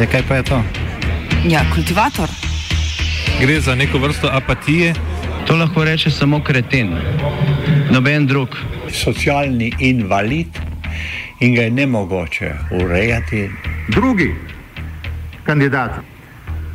E, kaj pa je to? Ja, kultivator. Gre za neko vrsto apatije. To lahko reče samo kreten, noben drug. Socialni invalid in ga je ne mogoče urejati. Drugi kandidat.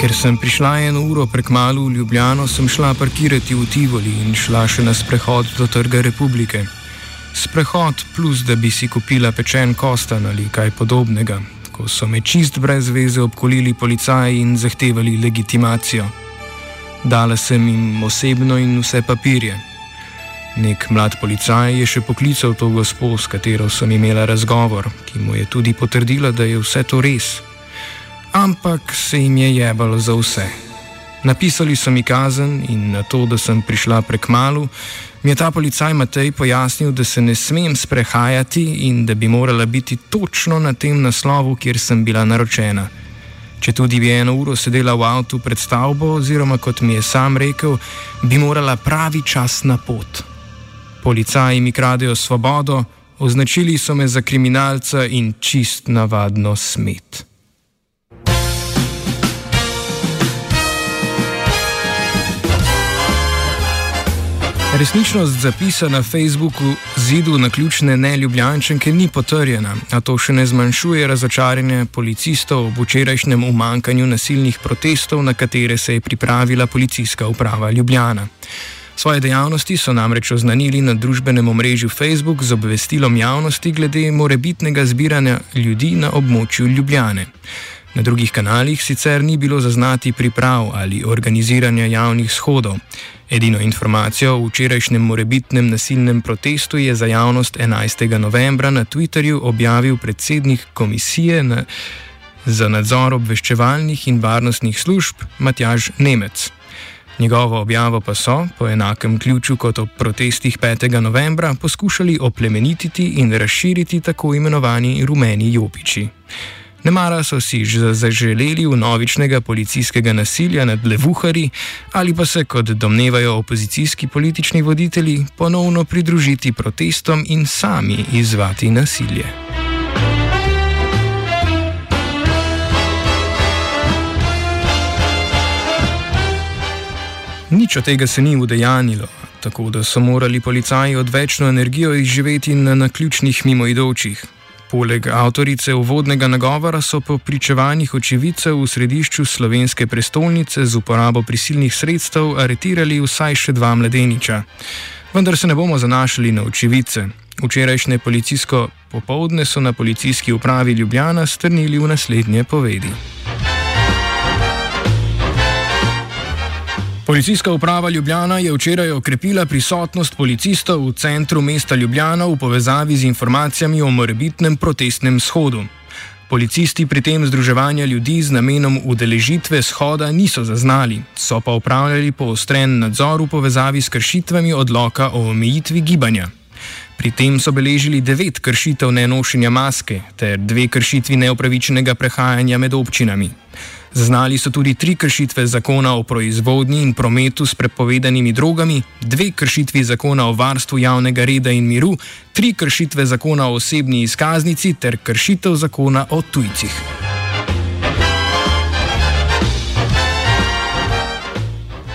Ker sem prišla eno uro prek malu v Ljubljano, sem šla parkirati v Tivoli in šla še na sprehod do Trga Republike. Sprehod plus, da bi si kupila pečen kostan ali kaj podobnega, ko so me čist brez veze obkolili policaji in zahtevali legitimacijo. Dala sem jim osebno in vse papirje. Nek mlad policaj je še poklical to gospo, s katero sem imela razgovor, ki mu je tudi potrdila, da je vse to res. Ampak se jim je jebalo za vse. Napisali so mi kazen in na to, da sem prišla prek malu, mi je ta policaj Matej pojasnil, da se ne smem sprehajati in da bi morala biti točno na tem naslovu, kjer sem bila naročena. Če tudi bi eno uro sedela v avtu pred stavbo, oziroma kot mi je sam rekel, bi morala pravi čas na pot. Policaji mi kradejo svobodo, označili so me za kriminalca in čist navadno smet. Resničnost zapisa na Facebooku zidu na ključne neljubljančenke ni potrjena, a to še ne zmanjšuje razočaranje policistov ob včerajšnjem umankanju nasilnih protestov, na katere se je pripravila policijska uprava Ljubljana. Svoje dejavnosti so namreč oznanili na družbenem omrežju Facebook z obvestilom javnosti glede morebitnega zbiranja ljudi na območju Ljubljane. Na drugih kanalih sicer ni bilo zaznati priprav ali organiziranja javnih shodov. Edino informacijo o včerajšnjem morebitnem nasilnem protestu je za javnost 11. novembra na Twitterju objavil predsednik komisije na, za nadzor obveščevalnih in varnostnih služb Matjaž Nemec. Njegovo objavo pa so, po enakem ključu kot ob protestih 5. novembra, poskušali oplemenititi in razširiti tako imenovani rumeni jopiči. Nemara so si že zaželeli vnovičnega policijskega nasilja nad levuhari ali pa se, kot domnevajo opozicijski politični voditelji, ponovno pridružiti protestom in sami izvati nasilje. Nič od tega se ni udejanilo, tako da so morali policaji odvečno energijo izživeti na naključnih mimoidočih, Poleg avtorice uvodnega nagovora so po pričevanjih očividcev v središču slovenske prestolnice z uporabo prisilnih sredstev aretirali vsaj še dva mladeniča. Vendar se ne bomo zanašali na očividce. Včerajšnje policijsko popovdne so na policijski upravi Ljubljana strnili v naslednje povedi. Policijska uprava Ljubljana je včeraj okrepila prisotnost policistov v centru mesta Ljubljana v povezavi z informacijami o morebitnem protestnem shodu. Policisti pri tem združevanja ljudi z namenom udeležitve shoda niso zaznali, so pa upravljali poostren nadzor v povezavi s kršitvami odloka o omejitvi gibanja. Pri tem so beležili devet kršitev nenošenja maske ter dve kršitvi neupravičenega prehajanja med občinami. Zaznali so tudi tri kršitve zakona o proizvodnji in prometu s prepovedanimi drogami, dve kršitvi zakona o varstvu javnega reda in miru, tri kršitve zakona o osebni izkaznici ter kršitev zakona o tujcih.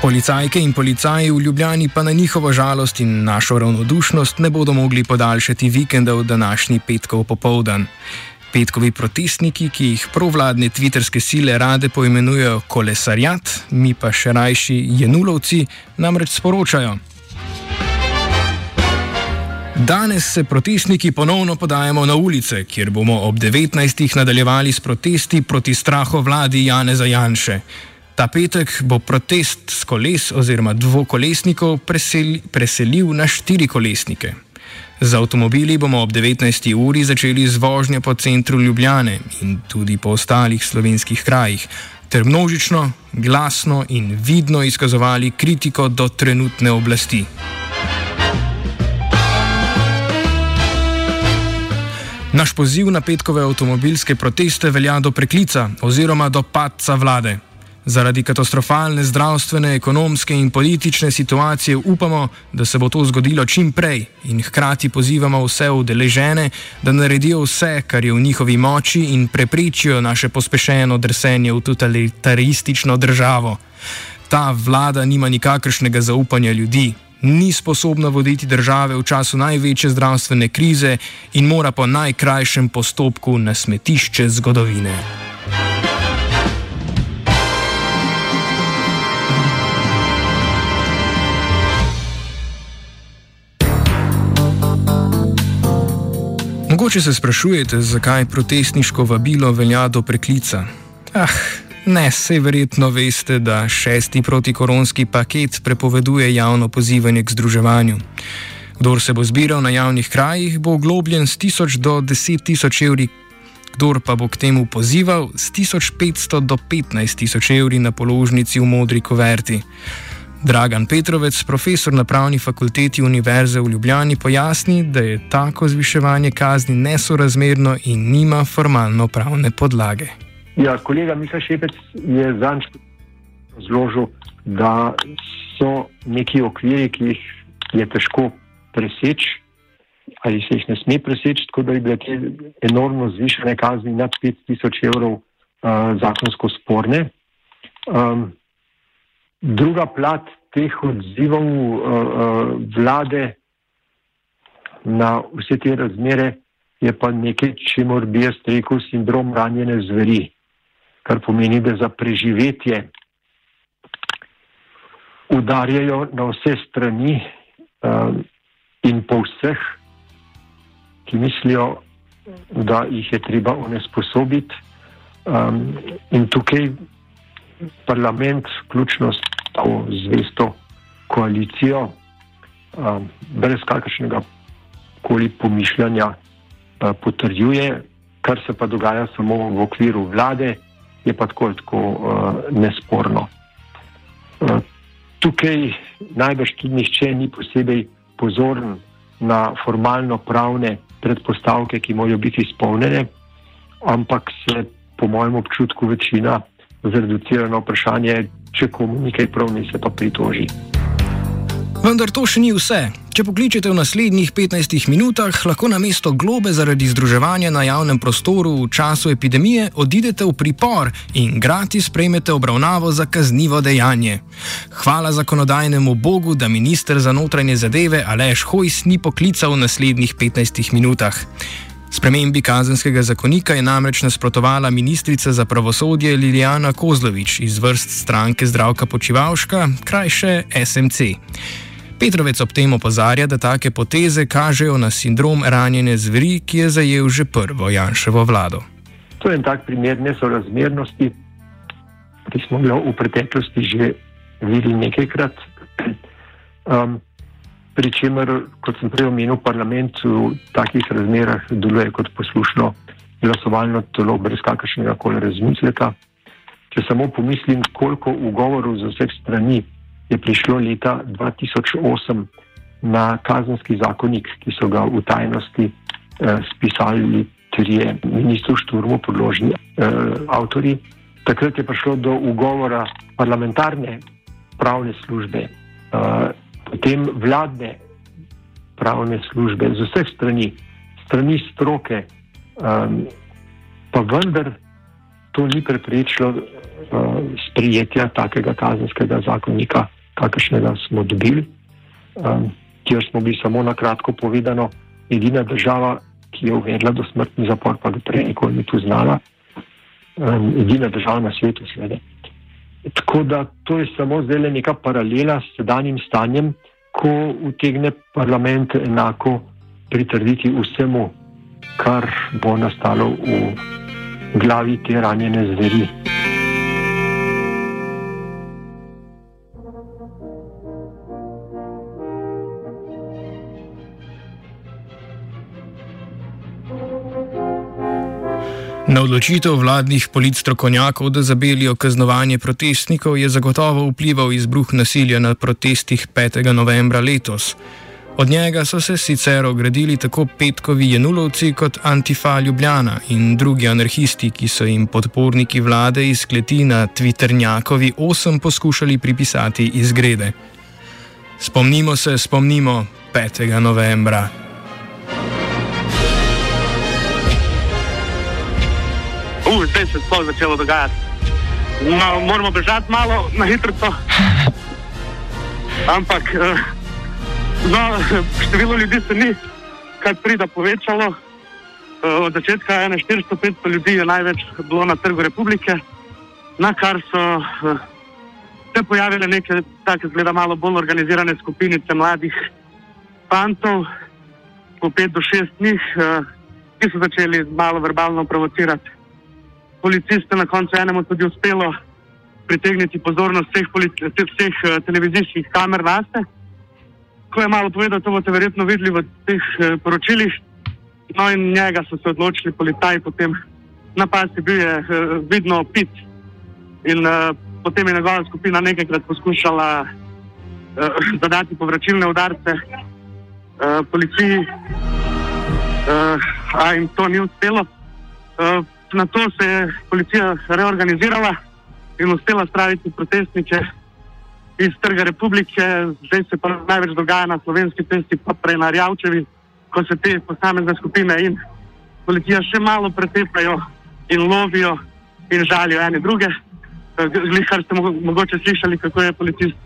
Policajke in policaji v Ljubljani pa na njihovo žalost in našo ravnodušnost ne bodo mogli podaljšati vikendov današnji petkov popovdan. Petkovi protestniki, ki jih provladne tviterske sile rade poimenujejo kolesarjat, mi pa še rajši jenulovci, namreč sporočajo. Danes se protestniki ponovno podajamo na ulice, kjer bomo ob 19. nadaljevali s protesti proti strahu vladi Janeza Janše. Ta petek bo protest s koles oziroma dvokolesnikov preseli, preselil na štiri kolesnike. Z avtomobili bomo ob 19. uri začeli z vožnjo po centru Ljubljane in tudi po ostalih slovenskih krajih, ter množično, glasno in vidno izkazovali kritiko do trenutne oblasti. Naš poziv na petkove avtomobilske proteste velja do preklica oziroma do padca vlade. Zaradi katastrofalne zdravstvene, ekonomske in politične situacije upamo, da se bo to zgodilo čim prej in hkrati pozivamo vse udeležene, da naredijo vse, kar je v njihovi moči in preprečijo naše pospešeno drsenje v totalitaristično državo. Ta vlada nima nikakršnega zaupanja ljudi, ni sposobna voditi države v času največje zdravstvene krize in mora po najkrajšem postopku na smetišče zgodovine. Mogoče se sprašujete, zakaj protestniško vabilo velja do preklica. Ah, ne, sej verjetno veste, da šesti protikoronski paket prepoveduje javno pozivanje k združevanju. Kdor se bo zbiral na javnih krajih, bo oglobljen s 1000 do 10 tisoč evri, kdor pa bo k temu pozival, s 1500 do 15 tisoč evri na položnici v modri koverti. Dragan Petrovec, profesor na pravni fakulteti Univerze v Ljubljani, pojasni, da je tako zviševanje kazni nesorazmerno in nima formalno pravne podlage. Ja, kolega Miha Šepec je zanj razložil, da so neki okviri, ki jih je težko preseči, ali se jih ne sme preseči, tako da bi bile te enormno zvišene kazni nad 5000 evrov uh, zakonsko sporne. Um, druga plat teh odzivov uh, uh, vlade na vse te razmere je pa nekaj, če mora bi jaz rekel, sindrom ranjene zveri, kar pomeni, da za preživetje udarjajo na vse strani uh, in po vseh, ki mislijo, da jih je treba onesposobiti. Um, in tukaj parlament, vključno s to zvesto koalicijo, um, brez kakršnega koli pomišljanja uh, potrjuje, kar se pa dogaja samo v okviru vlade, je pa tako, tako uh, nesporno. Uh, tukaj najbrž tudi nihče ni posebej pozoren na formalno-pravne predpostavke, ki morajo biti izpolnjene, ampak se, po mojem občutku, večina zreducira na vprašanje, če komu nekaj prav ni, se pa pritoži. Vendar to še ni vse. Če pokličete v naslednjih 15 minutah, lahko na mesto globe zaradi združevanja na javnem prostoru v času epidemije odidete v pripor in gratis prejmete obravnavo za kaznivo dejanje. Hvala zakonodajnemu Bogu, da minister za notranje zadeve Aleš Hojs ni poklical v naslednjih 15 minutah. Spremembi kazenskega zakonika je namreč nasprotovala ministrica za pravosodje Lilijana Kozlovič iz vrst stranke Zdravka Počivalška, krajše SMC. Petrovec ob tem opozarja, da take poteze kažejo na sindrom ranjene zveri, ki je zajel že prvo Janševo vlado. To je en tak primer nesorazmernosti, ki smo ga v preteklosti že videli nekajkrat. Um, pri čemer, kot sem prej omenil, parlament v takih razmerah deluje kot poslušno glasovalno telo, brez kakršnega koli razmisleka. Če samo pomislim, koliko ugovorov z vseh strani je prišlo leta 2008 na kazenski zakonik, ki so ga v tajnosti eh, spisali trije ministru Šturmu podložni eh, avtori. Takrat je prišlo do ugovora parlamentarne pravne službe. Eh, potem vladne pravne službe, z vseh strani, strani stroke, um, pa vendar to ni preprečilo uh, sprijetja takega kazenskega zakonika kakršnega smo dobili, um, kjer smo bili samo na kratko povedano edina država, ki je uvedla do smrtni zapor, pa ga prej nikoli ni tu znala, um, edina država na svetu, seveda. Tako da to je samo zdaj le neka paralela s sedanjim stanjem, ko utegne parlament enako pritrditi vsemu, kar bo nastalo v glavi te ranjene zveri. Na odločitev vladnih politstrokovnjakov, da zabelijo kaznovanje protestnikov, je zagotovo vplival izbruh nasilja na protestih 5. novembra letos. Od njega so se sicer ogradili tako petkovi Janulovci kot Antifa Ljubljana in drugi anarhisti, ki so jim podporniki vlade iz kleti na Twitterjakovi 8 poskušali pripisati izgrede. Spomnimo se, spomnimo 5. novembra. Uh, zdaj se sploh začelo dogajati. No, moramo bežati malo na hitro. Ampak uh, no, število ljudi se ni kar prida povečalo. Uh, od začetka je 400-500 ljudi je največ bilo na trgu republike, na kar so uh, se pojavile neke tako zgleda malo bolj organizirane skupinice mladih fantov, po 5 do 6 njih, uh, ki so začeli malo verbalno provocirati policiste na koncu enemu tudi uspelo pritegniti pozornost vseh, vseh uh, televizijskih kamer na sebe. Ko je malo povedal, to boste verjetno videli v teh uh, poročilih. No, in njega so se odločili policaji potem napasti, bil je uh, vidno pit. In uh, potem je njegova skupina nekajkrat poskušala uh, zadati povračilne udarce uh, policiji, uh, a jim to ni uspelo. Na to se je policija reorganizirala in uspela spraviti protestnike iz Trga republike. Zdaj se pa največ dogaja na slovenski cesti, pa prej na Rjavčevi, ko se te posamezne skupine in policija še malo pretepajo in lovijo in žalijo ene druge. Kar ste mogoče slišali, kako je policist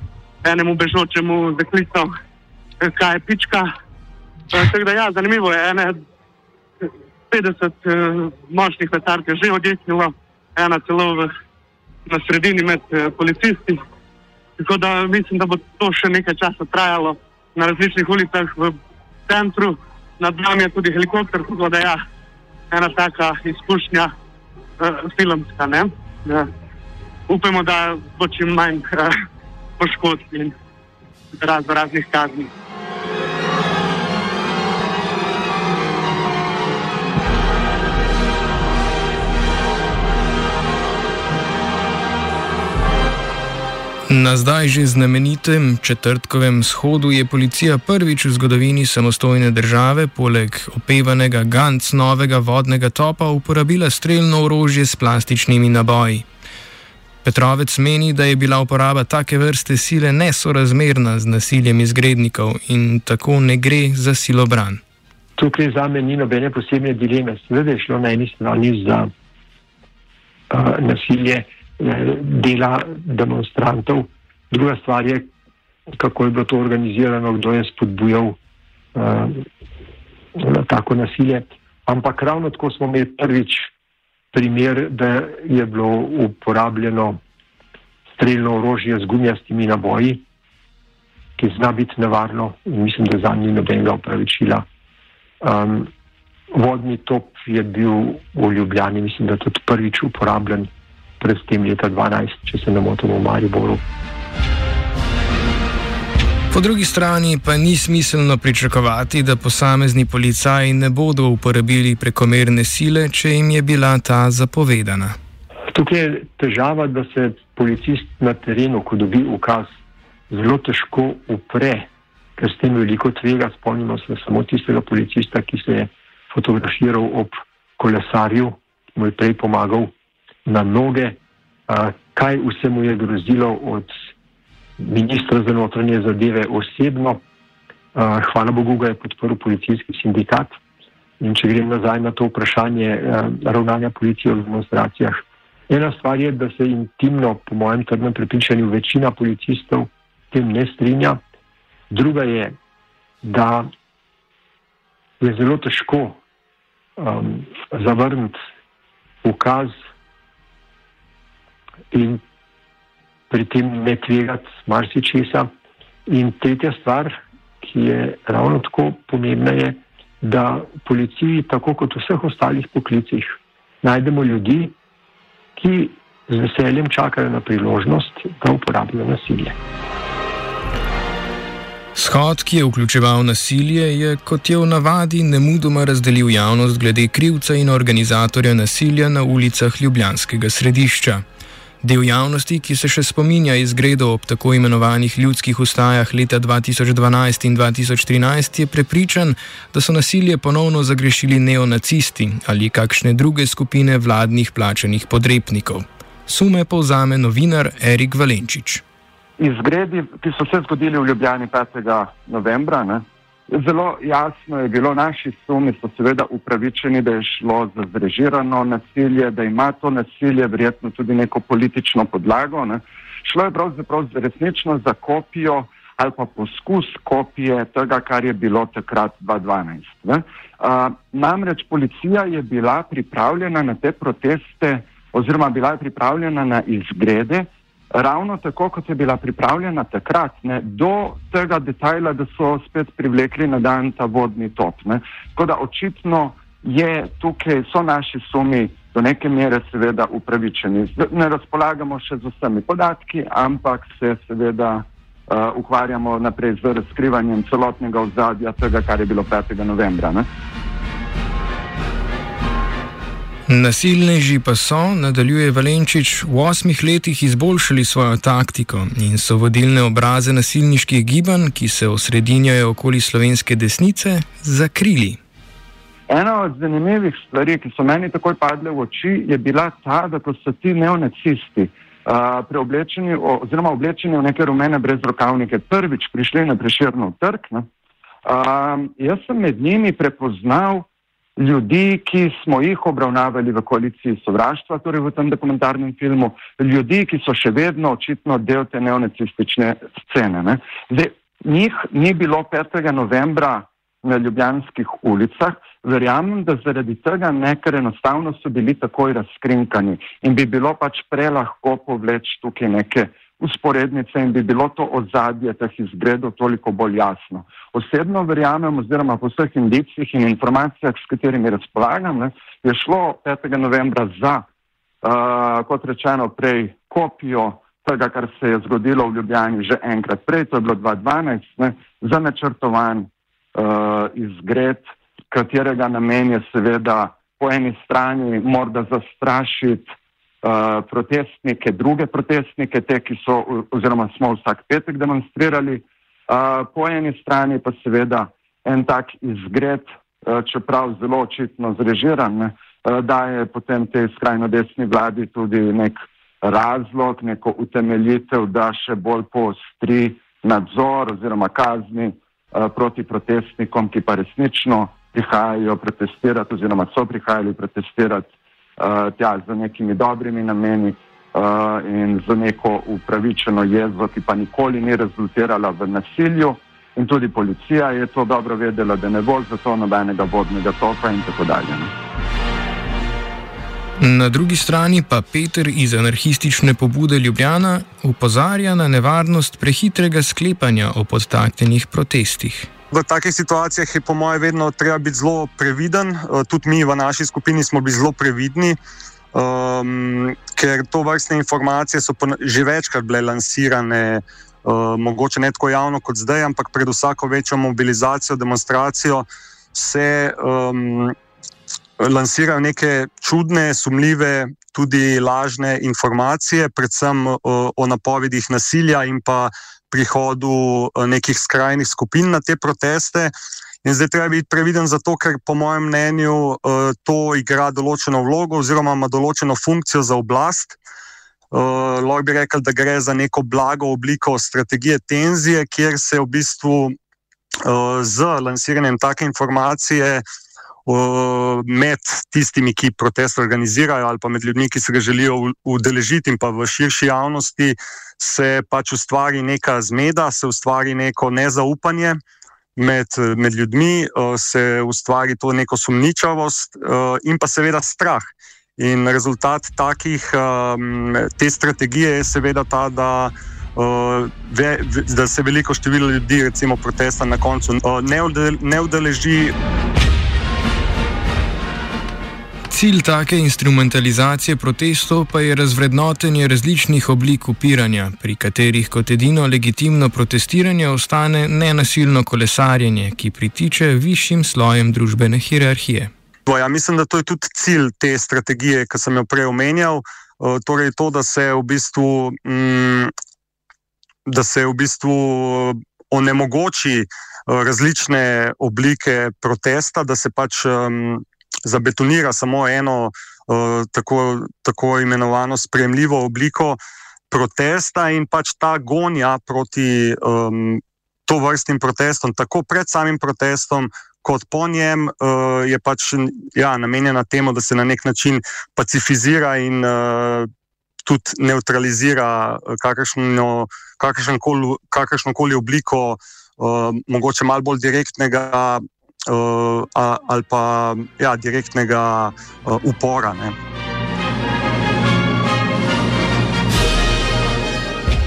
enemu bežočemu zaklical, kaj je pička. Tako da ja, zanimivo je. Ene, 50 uh, močnih petark je že odjeknilo, ena celo v, na sredini med uh, policisti. Tako da mislim, da bo to še nekaj časa trajalo na različnih ulicah v centru. Nad nami je tudi helikopter, tako da je ja, ena taka izkušnja uh, filmska. Uh, upamo, da bo čim manj uh, poškodb in raz, raznih kazni. Na zdaj že znamenitem četrtkovem shodu je policija prvič v zgodovini samostojne države, poleg opevanega Gantz novega vodnega topa, uporabila streljno orožje s plastičnimi naboji. Petrovec meni, da je bila uporaba take vrste sile nesorazmerna z nasiljem izgrednikov in tako ne gre za silobran. Tukaj za me ni nobene posebne dileme. Sveda je šlo na eni strani za uh, nasilje. Dela demonstrantov. Druga stvar je, kako je bilo to organizirano, kdo je spodbujal uh, tako nasilje. Ampak ravno tako smo imeli prvič primer, da je bilo uporabljeno streljno orožje z gumijastimi naboji, ki zna biti nevarno in mislim, da za njih nobenega upravičila. Um, vodni top je bil v Ljubljani, mislim, da tudi prvič uporabljen pred tem leta 2012, če se ne motim, v Mariboru. Po drugi strani pa ni smiselno pričakovati, da posamezni policaji ne bodo uporabili prekomerne sile, če jim je bila ta zapovedana. Tukaj je težava, da se policist na terenu, ko dobi ukaz, zelo težko upre, ker s tem veliko tvega. Spomnimo se samo tistega policista, ki se je fotografiral ob kolesarju, ki mu je prej pomagal na noge, a, kaj vse mu je grozilo od ministra za notranje zadeve osebno. A, hvala Bogu, ga je podporil policijski sindikat. In če grem nazaj na to vprašanje a, ravnanja policije v demonstracijah. Ena stvar je, da se intimno, po mojem trdnem prepričanju, večina policistov tem ne strinja. Druga je, da je zelo težko um, zavrniti ukaz in pri tem ne tvegati marsičesa. In tretja stvar, ki je ravno tako pomembna, je, da v policiji, tako kot v vseh ostalih poklicih, najdemo ljudi, ki z veseljem čakajo na priložnost, da uporabljajo nasilje. Shod, ki je vključeval nasilje, je kot je v navadi nemudoma razdelil javnost glede krivca in organizatorja nasilja na ulicah Ljubljanskega središča. Del javnosti, ki se še spominja izgredov ob tako imenovanih ljudskih ustajah leta 2012 in 2013, je prepričan, da so nasilje ponovno zagrešili neonacisti ali kakšne druge skupine vladnih plačenih podrepnikov. Sume povzame novinar Erik Valenčič. Izgredi, ki so se zgodili v Ljubljani 5. novembra, ne, Zelo jasno je bilo, naši sumi so seveda upravičeni, da je šlo za zrežirano nasilje, da ima to nasilje verjetno tudi neko politično podlago. Ne. Šlo je pravzaprav resnično za kopijo ali pa poskus kopije tega, kar je bilo takrat 2012. Uh, namreč policija je bila pripravljena na te proteste oziroma bila je pripravljena na izgrede, ravno tako, kot je bila pripravljena takrat, ne, do tega detajla, da so spet privlekli na dan ta vodni top. Ne. Tako da očitno je tukaj, so naši sumi do neke mere seveda upravičeni. Ne razpolagamo še z vsemi podatki, ampak se seveda uh, ukvarjamo naprej z razkrivanjem celotnega ozadja tega, kar je bilo 5. novembra. Ne. Nasilneži pa so, nadaljuje Valenčič, v osmih letih izboljšali svojo taktiko in so vodilne obraze nasilniških gibanj, ki se osredinjajo okoli slovenske desnice, zakrili. Ena od zanimivih stvari, ki so meni takoj padle v oči, je bila ta, da ko so ti neonacisti uh, preoblečeni oziroma oblečeni v neke rumene brezrokavnike prvič prišli na preširno trg, uh, jaz sem med njimi prepoznal ljudi, ki smo jih obravnavali v koaliciji sovraštva, torej v tem dokumentarnem filmu, ljudi, ki so še vedno očitno del te neonacistične scene. Ne. Zdaj, njih ni bilo 5. novembra na ljubljanskih ulicah, verjamem, da zaradi tega ne, ker enostavno so bili takoj razkrinkani in bi bilo pač prelahko povleči tukaj neke usporednice in bi bilo to ozadje teh izgledov toliko bolj jasno. Osebno verjamem, oziroma po vseh indicih in informacijah, s katerimi razpolagam, ne, je šlo 5. novembra za, uh, kot rečeno, prej kopijo tega, kar se je zgodilo v Ljubljani že enkrat prej, to je bilo 2012, ne, za načrtovan uh, izgred, katerega namen je seveda po eni strani morda zastrašiti uh, protestnike, druge protestnike, te, ki so, oziroma smo vsak petek demonstrirali. Uh, po eni strani pa seveda en tak izgred, uh, čeprav zelo očitno zrežiran, ne, uh, daje potem tej skrajno desni vladi tudi nek razlog, neko utemeljitev, da še bolj poostri nadzor oziroma kazni uh, proti protestnikom, ki pa resnično prihajajo protestirati oziroma so prihajali protestirati uh, tja z nekimi dobrimi nameni uh, in z neko upravičeno jezo, ki pa nikoli ni rezultirala v nasilju. In tudi policija je to dobro vedela, da ne bo zato nobenega vodnega toka in tako dalje. Na drugi strani pa Peter iz anarhistične pobude Ljubljana upozarja na nevarnost prehitrega sklepanja o podtaknjenih protestih. V takih situacijah je, po mojem, vedno treba biti zelo previden. Eh, tudi mi v naši skupini smo bili zelo previdni, um, ker to vrstne informacije so že večkrat bile lansirane, uh, mogoče ne tako javno kot zdaj, ampak pred vsako večjo mobilizacijo, demonstracijo se um, lansirajo neke čudne, sumljive, tudi lažne informacije, predvsem uh, o napovedih nasilja in pa prihodu eh, nekih skrajnih skupin na te proteste. In zdaj treba biti previden zato, ker po mojem mnenju uh, to igra določeno vlogo oziroma ima določeno funkcijo za oblast. Uh, lahko bi rekel, da gre za neko blago obliko strategije tenzije, kjer se v bistvu uh, z lansiranjem take informacije med tistimi, ki protest organizirajo, ali pa med ljudmi, ki se ga želijo udeležiti, in pa v širši javnosti, se pač ustvari neka zmeda, se ustvari neko nezaupanje med, med ljudmi, se ustvari to neko sumničavost in pa seveda strah. In rezultat takih, te strategije je seveda ta, da. Da se veliko število ljudi, recimo, protesta na koncu ne udeleži. Cilj take instrumentalizacije protestov pa je razvrednotenje različnih oblik upiranja, pri katerih kot edino legitimno protestiranje ostane nenasilno kolesarjenje, ki pritiče višjim slojem družbene hierarhije. Ja, mislim, da to je tudi cilj te strategije, ki sem jo prej omenjal. Torej, to, da se v bistvu, mm, da se v bistvu onemogoči različne oblike protesta, da se pač. Um, zabetonira samo eno uh, tako, tako imenovano spremljivo obliko protesta in pač ta gonja proti um, to vrstnim protestom, tako pred samim protestom. Kot po njem uh, je pač ja, namenjena temu, da se na nek način pacifizira in uh, tudi neutralizira kakršno, kakršno koli obliko, uh, mogoče malo bolj direktnega ali pa ja, direktnega uh, upora. Ne.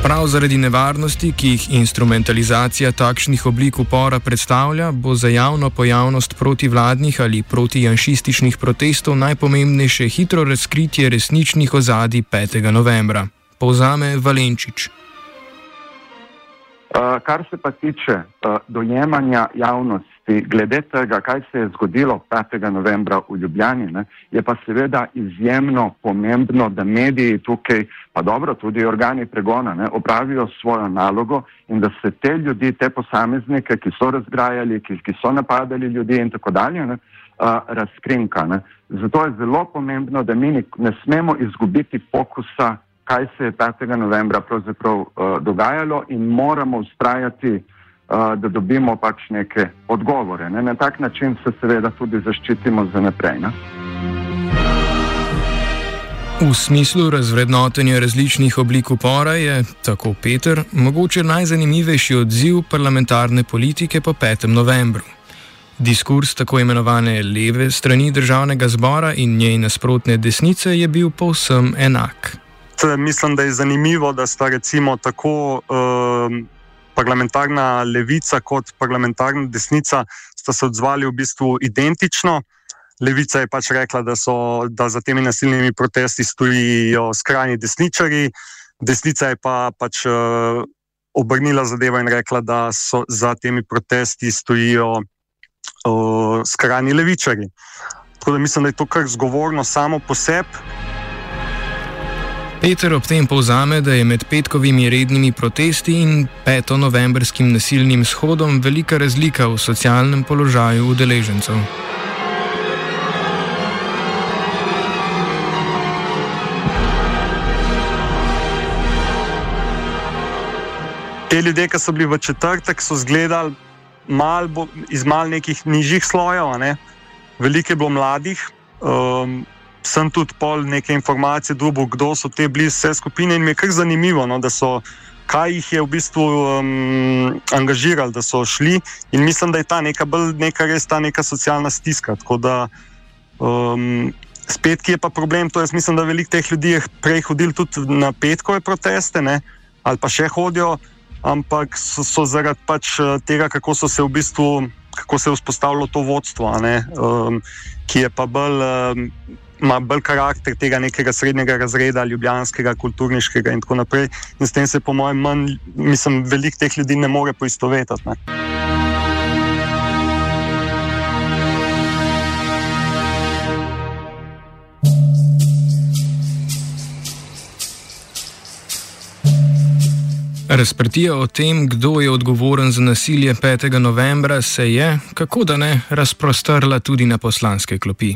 Prav zaradi nevarnosti, ki jih instrumentalizacija takšnih oblik upora predstavlja, bo za javno pojavnost protivladnih ali protijanšističnih protestov najpomembnejše hitro razkritje resničnih ozadij 5. novembra. Povzame Valenčič. Uh, kar se pa tiče uh, dojemanja javnosti glede tega, kaj se je zgodilo 5. novembra v Ljubljani, ne, je pa seveda izjemno pomembno, da mediji tukaj, pa dobro, tudi organi pregona, ne, opravijo svojo nalogo in da se te ljudi, te posameznike, ki so razgrajali, ki, ki so napadali ljudi in tako dalje, ne, uh, razkrinka. Ne. Zato je zelo pomembno, da mi ne smemo izgubiti fokusa kaj se je 5. novembra pravzaprav uh, dogajalo in moramo ustrajati, uh, da dobimo pač neke odgovore. Ne? Na tak način se seveda tudi zaščitimo za naprej. Ne? V smislu razvrednotenja različnih oblik upora je, tako Peter, mogoče najzanimivejši odziv parlamentarne politike po 5. novembru. Diskurs tako imenovane leve strani državnega zbora in njej nasprotne desnice je bil povsem enak mislim, da je zanimivo, da sta recimo tako uh, parlamentarna levica kot parlamentarna desnica se odzvali v bistvu identično. Levica je pač rekla, da, so, da za temi nasilnimi protesti stojijo skrajni desničari, desnica je pa pač uh, obrnila zadevo in rekla, da so za temi protesti stojijo uh, skrajni levičari. Tako da mislim, da je to kar zgovorno samo po sebi. Peter ob tem povzame, da je med petkovimi rednimi protesti in 5. novembrskim nasilnim shodom velika razlika v socialnem položaju udeležencev. Te ljudje, ki so bili v četrtek, so izgledali mal bo, iz mal nekih nižjih slojev, ne? veliko je bilo mladih. Um, sem tudi pol neke informacije dobil, kdo so te blizu vse skupine in mi je kar zanimivo, no, da so. Kaj jih je v bistvu um, angažiralo, da so šli, in mislim, da je ta neka, neka res ta neka socialna stiska. Tako da, um, spet, ki je pa problem, to jaz mislim, da veliko teh ljudi je prej hodili tudi na petkove proteste, ne, ali pa še hodijo, ampak so, so zaradi pač eh, tega, kako so se v bistvu, kako se je vzpostavilo to vodstvo, ne, um, ki je pa bolj. Um, ima bolj karakter tega nekega srednjega razreda, ljubljanskega, kulturniškega in tako naprej. In s tem se, po mojem, manj, mislim, veliko teh ljudi ne more poistovetiti. Ne. Razprtija o tem, kdo je odgovoren za nasilje 5. novembra, se je, kako da ne, razprostrla tudi na poslanske klopi.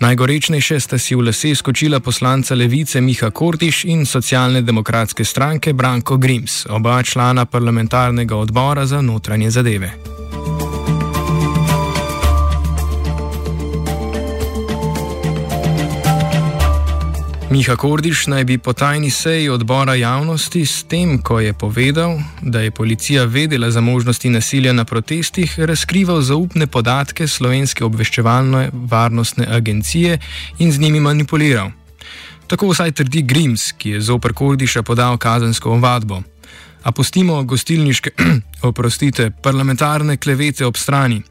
Najgorečnejše sta si v lase skočila poslanca levice Miha Kortiš in socialne demokratske stranke Branko Grims, oba člana parlamentarnega odbora za notranje zadeve. Miha Kordiš naj bi po tajni seji odbora javnosti s tem, ko je povedal, da je policija vedela za možnosti nasilja na protestih, razkrival zaupne podatke slovenske obveščevalne varnostne agencije in z njimi manipuliral. Tako vsaj trdi Grims, ki je zoper Kordiša podal kazensko ovadbo. A pustimo gostilniške, oprostite, parlamentarne klevete ob strani.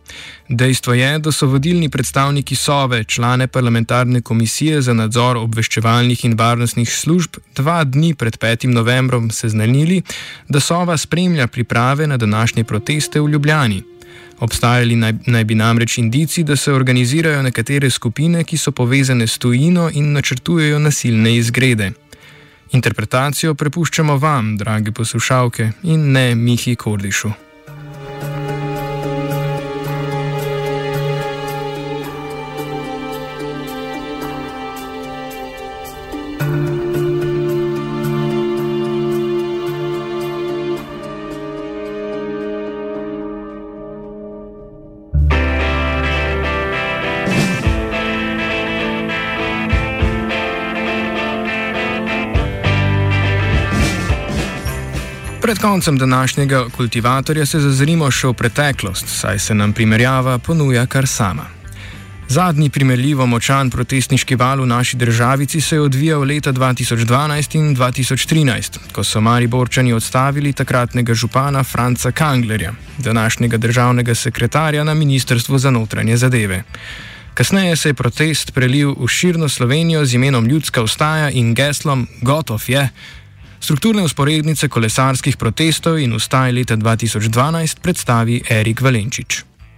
Dejstvo je, da so vodilni predstavniki Sove, člane parlamentarne komisije za nadzor obveščevalnih in varnostnih služb, dva dni pred 5. novembrom seznanili, da Sova spremlja priprave na današnje proteste v Ljubljani. Obstajali naj, naj bi namreč indici, da se organizirajo nekatere skupine, ki so povezane s tujino in načrtujejo nasilne izgrede. Interpretacijo prepuščamo vam, dragi poslušalke, in ne Mihi Kordišu. Pred koncem današnjega kultivatorja se zazrimo še v preteklost, saj se nam primerjava ponuja kar sama. Zadnji primerljivo močan protestniški val v naši državici se je odvijal leta 2012 in 2013, ko so Mariborčani odstavili takratnega župana Franca Kanglerja, današnjega državnega sekretarja na Ministrstvu za notranje zadeve. Kasneje se je protest prelil v širno Slovenijo z imenom Ljudska ustaja in geslom Gotov je. Strukturne usporednice kolesarskih protestov in ustaj leta 2012 predstavi Erik Valenčič.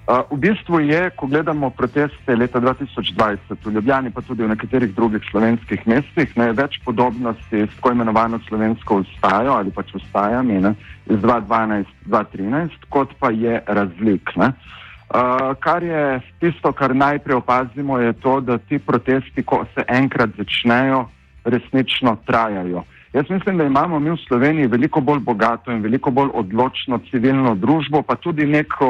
V bistvu je, ko gledamo proteste leta 2020 v Ljubljani, pa tudi v nekaterih drugih slovenskih mestih, ne, več podobnosti s tako imenovano slovensko ustajo ali pač ustajami ne, iz 2012-2013, kot pa je razlik. Ne. Uh, kar je tisto, kar najprej opazimo, je to, da ti protesti, ko se enkrat začnejo, resnično trajajo. Jaz mislim, da imamo mi v Sloveniji veliko bolj bogato in veliko bolj odločno civilno družbo, pa tudi neko,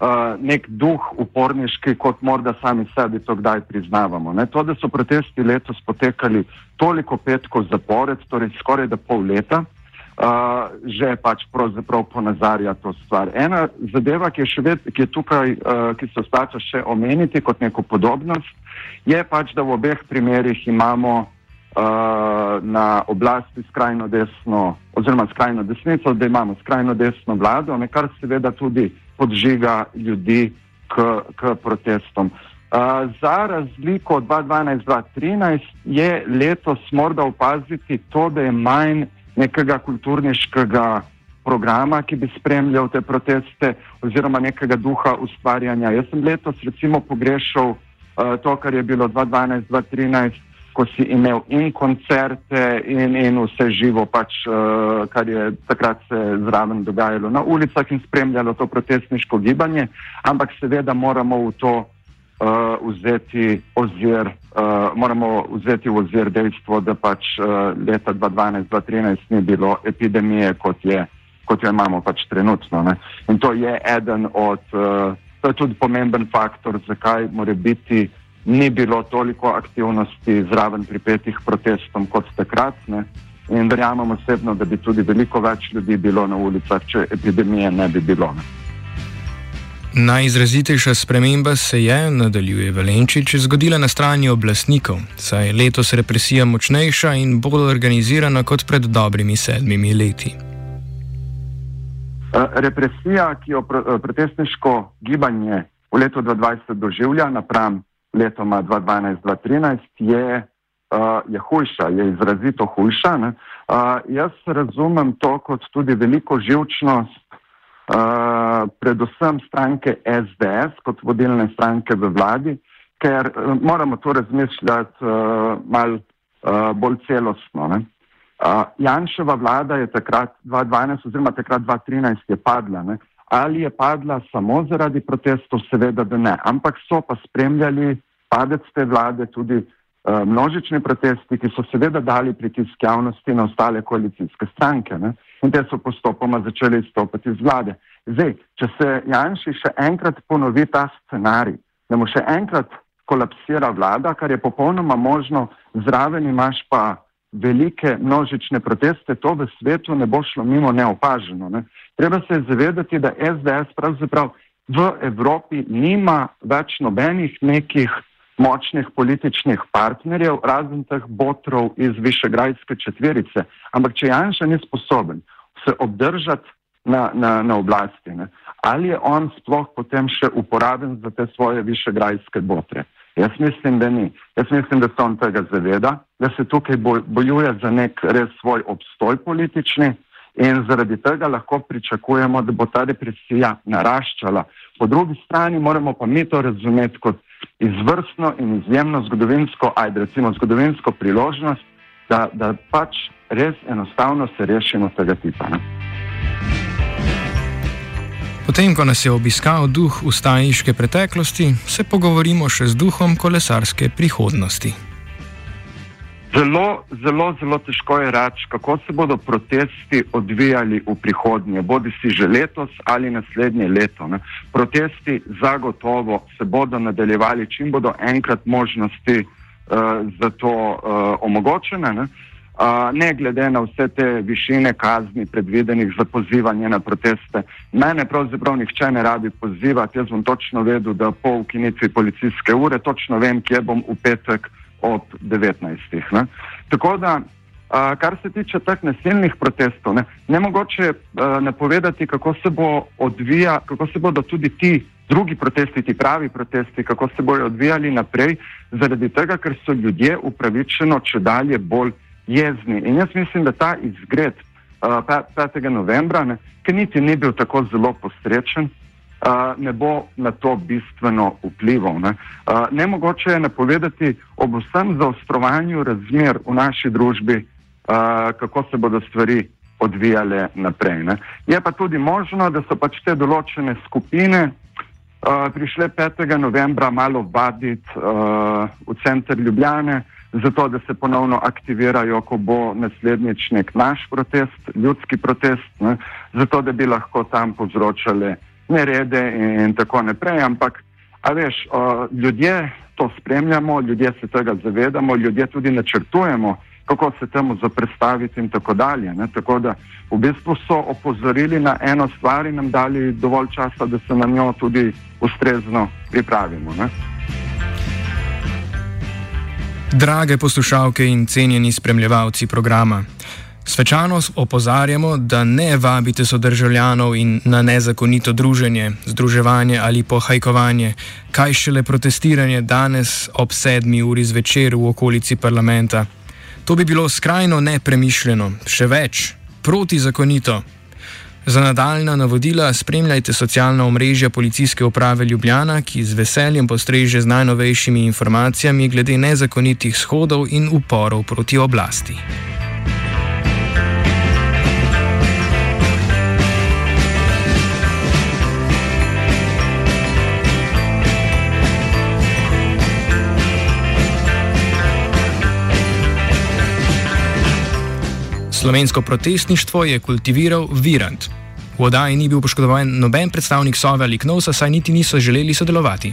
uh, nek duh uporniški, kot morda sami sebi to kdaj priznavamo. Ne? To, da so protesti letos potekali toliko petkov zapored, torej skoraj da pol leta, uh, že pač pravzaprav ponazarja to stvar. Ena zadeva, ki je, ved, ki je tukaj, uh, ki se splača še omeniti kot neko podobnost, je pač, da v obeh primerih imamo uh, na oblasti skrajno desno, oziroma skrajno desnico, da imamo skrajno desno vlado, ne, kar seveda tudi podžiga ljudi k, k protestom. Uh, za razliko od 2012-2013 je letos morda opaziti to, da je manj nekega kulturniškega programa, ki bi spremljal te proteste, oziroma nekega duha ustvarjanja. Jaz sem letos recimo pogrešal uh, to, kar je bilo 2012-2013 ko si imel in koncerte, in, in vse živo, pač, uh, kar je takrat se zraven dogajalo na ulicah in spremljalo to protestniško gibanje, ampak seveda moramo v to uh, vzeti ozir. Uh, moramo vzeti v ozir dejstvo, da pač uh, leta 2012-2013 ni bilo epidemije, kot, je, kot jo imamo pač trenutno. Ne? In to je eden od, uh, to je tudi pomemben faktor, zakaj mora biti ni bilo toliko aktivnosti zraven pripetih protestom kot takrat. Ne? In verjamem osebno, da bi tudi veliko več ljudi bilo na ulicah, če epidemije ne bi bilo. Ne? Najizrazitejša sprememba se je, nadaljuje Valenčič, zgodila na strani oblastnikov, saj je letos represija močnejša in bolj organizirana kot pred dobrimi sedmimi leti. Eh, represija, ki jo eh, protestniško gibanje v letu 2020 doživlja napram letoma 2012-2013 je, uh, je hujša, je izrazito hujša. Uh, jaz razumem to kot tudi veliko živčnost, uh, predvsem stranke SDS, kot vodilne stranke v vladi, ker uh, moramo to razmišljati uh, malo uh, bolj celostno. Ne? Uh, Janševa vlada je takrat 2012 oziroma takrat 2013 je padla. Ne? Ali je padla samo zaradi protestov, seveda, da ne, ampak so pa spremljali padec te vlade tudi uh, množični protesti, ki so seveda dali pritisk javnosti na ostale koalicijske stranke ne? in te so postopoma začeli izstopati iz vlade. Zdaj, če se Janši še enkrat ponovi ta scenarij, da mu še enkrat kolapsira vlada, kar je popolnoma možno, zraven imaš pa velike množične proteste, to v svetu ne bo šlo mimo neopaženo. Ne. Treba se zavedati, da SDS pravzaprav v Evropi nima več nobenih nekih močnih političnih partnerjev, razen teh botrov iz Višegrajske četverice. Ampak če Janša ni sposoben se obdržati na, na, na oblasti, ne, ali je on sploh potem še uporaben za te svoje višegrajske botre? Jaz mislim, da ni. Jaz mislim, da se on tega zaveda, da se tukaj bojuje za nek res svoj obstoj politični in zaradi tega lahko pričakujemo, da bo ta represija naraščala. Po drugi strani moramo pa mi to razumeti kot izvrstno in izjemno zgodovinsko, ajde recimo zgodovinsko priložnost, da, da pač res enostavno se rešimo tega tipa. Ne? Potem, ko nas je obiskal duh ustaniške preteklosti, se pogovorimo še z duhom kolesarske prihodnosti. Zelo, zelo, zelo težko je reči, kako se bodo protesti odvijali v prihodnje, bodi si že letos ali naslednje leto. Ne. Protesti zagotovo se bodo nadaljevali, čim bodo enkrat možnosti uh, za to uh, omogočene, ne. Ne glede na vse te višine kazni predvidenih za pozivanje na proteste. Mene pravzaprav nihče ne rabi pozivati, jaz bom točno vedel, da po ukinitvi policijske ure točno vem, kje bom v petek ob 19. Ne. Tako da, a, kar se tiče teh nasilnih protestov, ne, ne mogoče a, napovedati, kako se, bo odvija, kako se bodo tudi ti drugi protesti, ti pravi protesti, kako se bodo odvijali naprej, zaradi tega, ker so ljudje upravičeno če dalje bolj jezni. In jaz mislim, da ta izgred a, 5. novembra, ne, ki niti ni bil tako zelo postrečen, ne bo na to bistveno vplival. Ne. Nemogoče je napovedati ob vsem zaostrovanju razmer v naši družbi, kako se bodo stvari odvijale naprej. Ne. Je pa tudi možno, da so pač te določene skupine prišle 5. novembra malo vaditi v center Ljubljane, zato da se ponovno aktivirajo, ko bo naslednjič nek naš protest, ljudski protest, ne, zato da bi lahko tam povzročali nerede in, in tako naprej. Ampak, a veš, o, ljudje to spremljamo, ljudje se tega zavedamo, ljudje tudi načrtujemo, kako se temu zaprstaviti in tako dalje. Ne? Tako da v bistvu so opozorili na eno stvar in nam dali dovolj časa, da se na njo tudi ustrezno pripravimo. Ne? Drage poslušalke in cenjeni spremljevalci programa. Svečano opozarjamo, da ne vabite sodržavljanov in na nezakonito druženje, združevanje ali pohajkovanje, kaj šele protestiranje danes ob sedmi uri zvečer v okolici parlamenta. To bi bilo skrajno nepremišljeno, še več, protizakonito. Za nadaljna navodila spremljajte socialna omrežja policijske uprave Ljubljana, ki z veseljem postreže z najnovejšimi informacijami glede nezakonitih shodov in uporov proti oblasti. Slovensko protestništvo je kultiviral Virant. V oddaji ni bil poškodovan noben predstavnik Sove ali Knovsa, saj niti niso želeli sodelovati.